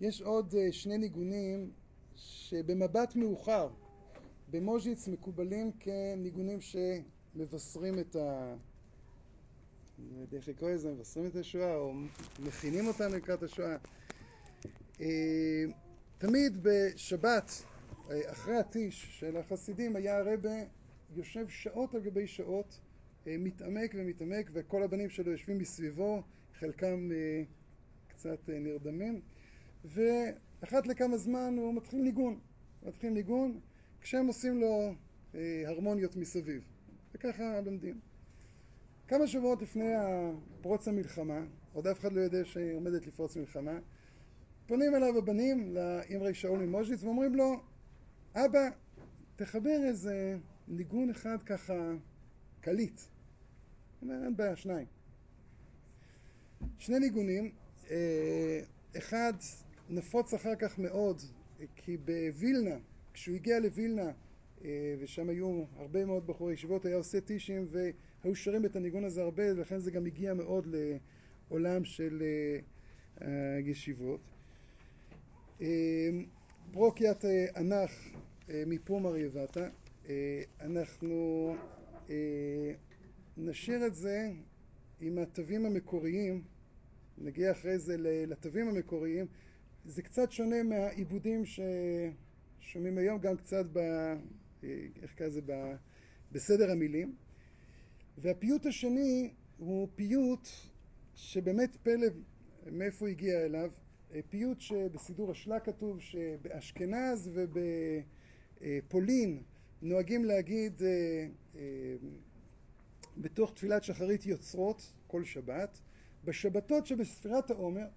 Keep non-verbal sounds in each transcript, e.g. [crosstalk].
יש עוד אה, שני ניגונים שבמבט מאוחר במוז'יץ מקובלים כניגונים שמבשרים את ה... אני לא יודע איך לקרוא לזה, מבשרים את השואה או מכינים אותנו לקראת השואה. אה, תמיד בשבת, אה, אחרי הטיש של החסידים, היה הרבה יושב שעות על גבי שעות, מתעמק ומתעמק, וכל הבנים שלו יושבים מסביבו, חלקם קצת נרדמים. ואחת לכמה זמן הוא מתחיל ניגון, מתחיל ניגון כשהם עושים לו אה, הרמוניות מסביב, וככה לומדים. כמה שבועות לפני פרוץ המלחמה, עוד אף אחד לא יודע שעומדת לפרוץ מלחמה, פונים אליו הבנים, לאמרי שאול ממוז'יץ, ואומרים לו, אבא, תחבר איזה ניגון אחד ככה קליט. הוא אומר, אין בעיה, שניים. שני ניגונים, אה, אחד נפוץ אחר כך מאוד, כי בווילנה, כשהוא הגיע לווילנה, אה, ושם היו הרבה מאוד בחורי ישיבות, היה עושה טישים והיו שרים את הניגון הזה הרבה, ולכן זה גם הגיע מאוד לעולם של הישיבות. אה, פרוקיית אה, אנח מפומר יבטה, אנחנו נשאיר את זה עם התווים המקוריים, נגיע אחרי זה לתווים המקוריים, זה קצת שונה מהעיבודים ששומעים היום, גם קצת ב... איך קרא לזה? ב... בסדר המילים. והפיוט השני הוא פיוט שבאמת פלא מאיפה הוא הגיע אליו. פיוט שבסידור השלה כתוב שבאשכנז ובפולין נוהגים להגיד אה, אה, בתוך תפילת שחרית יוצרות כל שבת. בשבתות שבספירת העומר אה,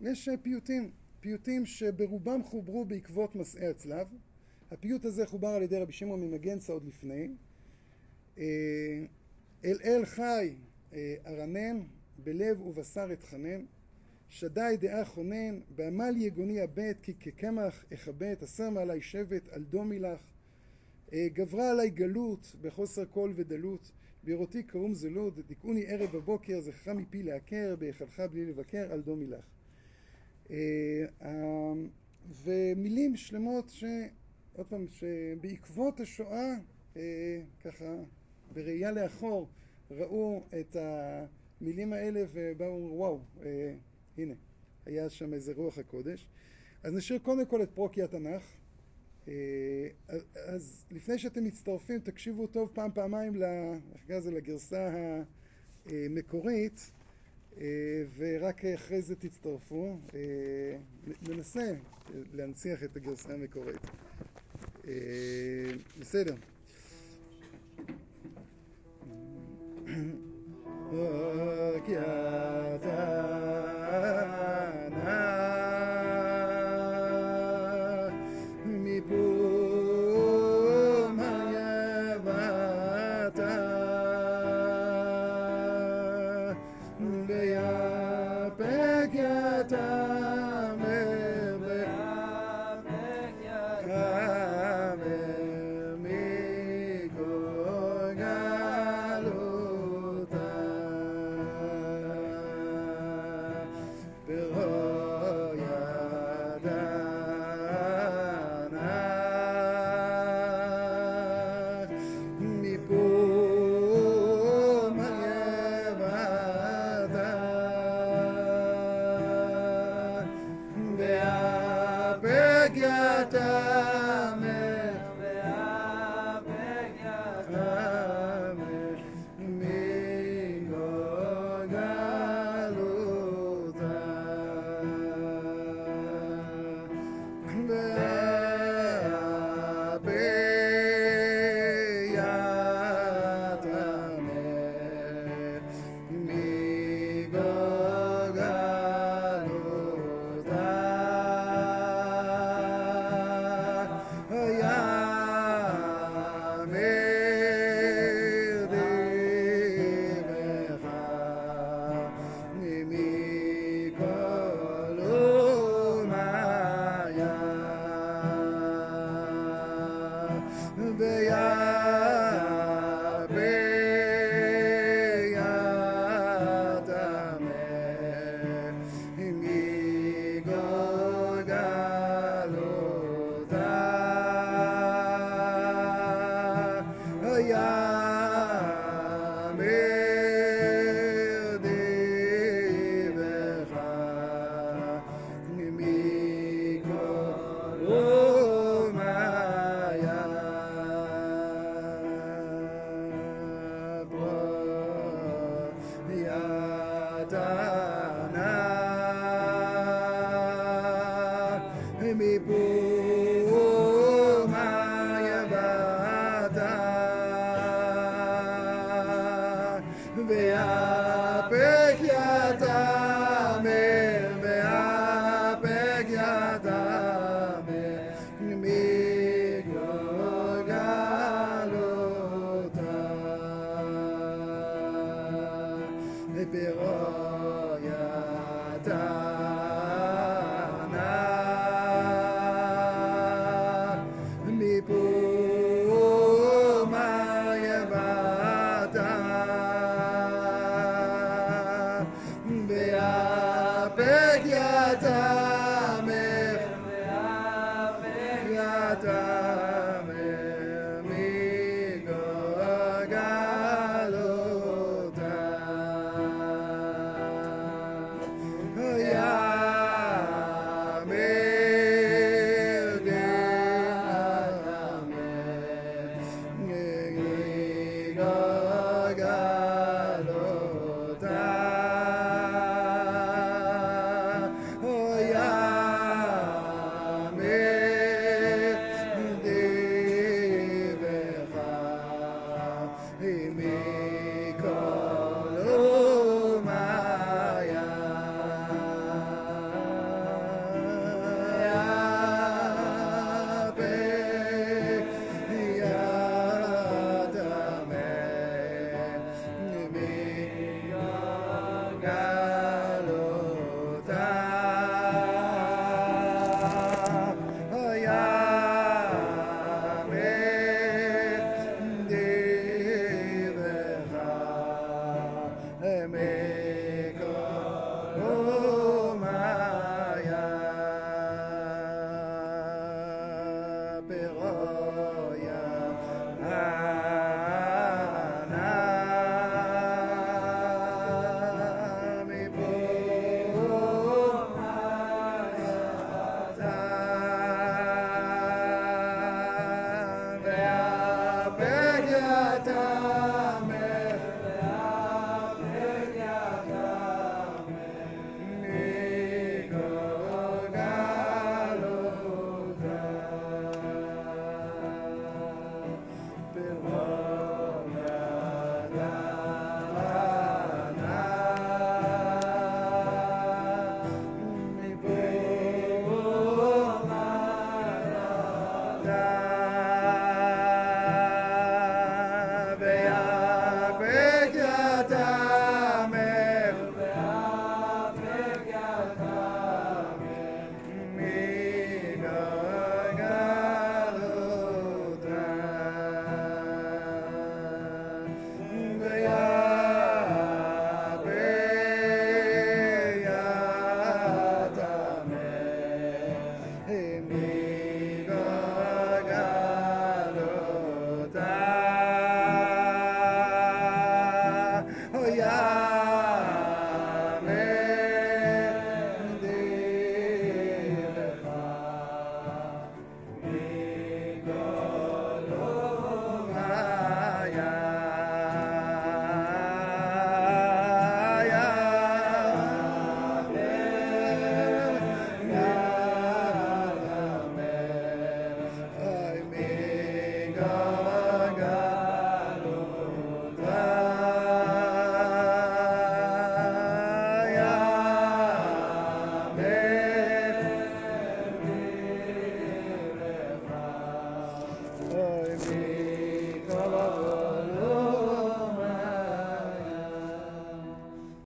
יש פיוטים, פיוטים שברובם חוברו בעקבות מסעי הצלב. הפיוט הזה חובר על ידי רבי שמעון ממגנצה עוד לפני. אה, אל אל חי אה, ארנן, בלב ובשר אתחנן, שדי דעה חונן, בעמל יגוני הבט, כי כקמח אכבט, אסר מעלי שבט, על דומי לך. גברה עלי גלות, בחוסר קול ודלות, בראותי קרום זלוד, דיכאוני ערב בבוקר, זכרה מפי לעקר, בהיכלך בלי לבקר, על דומי לך. אה, ומילים שלמות ש... עוד פעם, שבעקבות השואה, אה, ככה, בראייה לאחור, ראו את המילים האלה ובאו, וואו, אה, הנה, היה שם איזה רוח הקודש. אז נשאיר קודם כל את פרוקי התנ"ך. אז לפני שאתם מצטרפים, תקשיבו טוב פעם, פעמיים לגרסה המקורית. אה, ורק אחרי זה תצטרפו. אה, ננסה להנציח את הגרסה המקורית. אה, בסדר. [clears throat] כי Veya Satanás. Em mi pu Maranatha.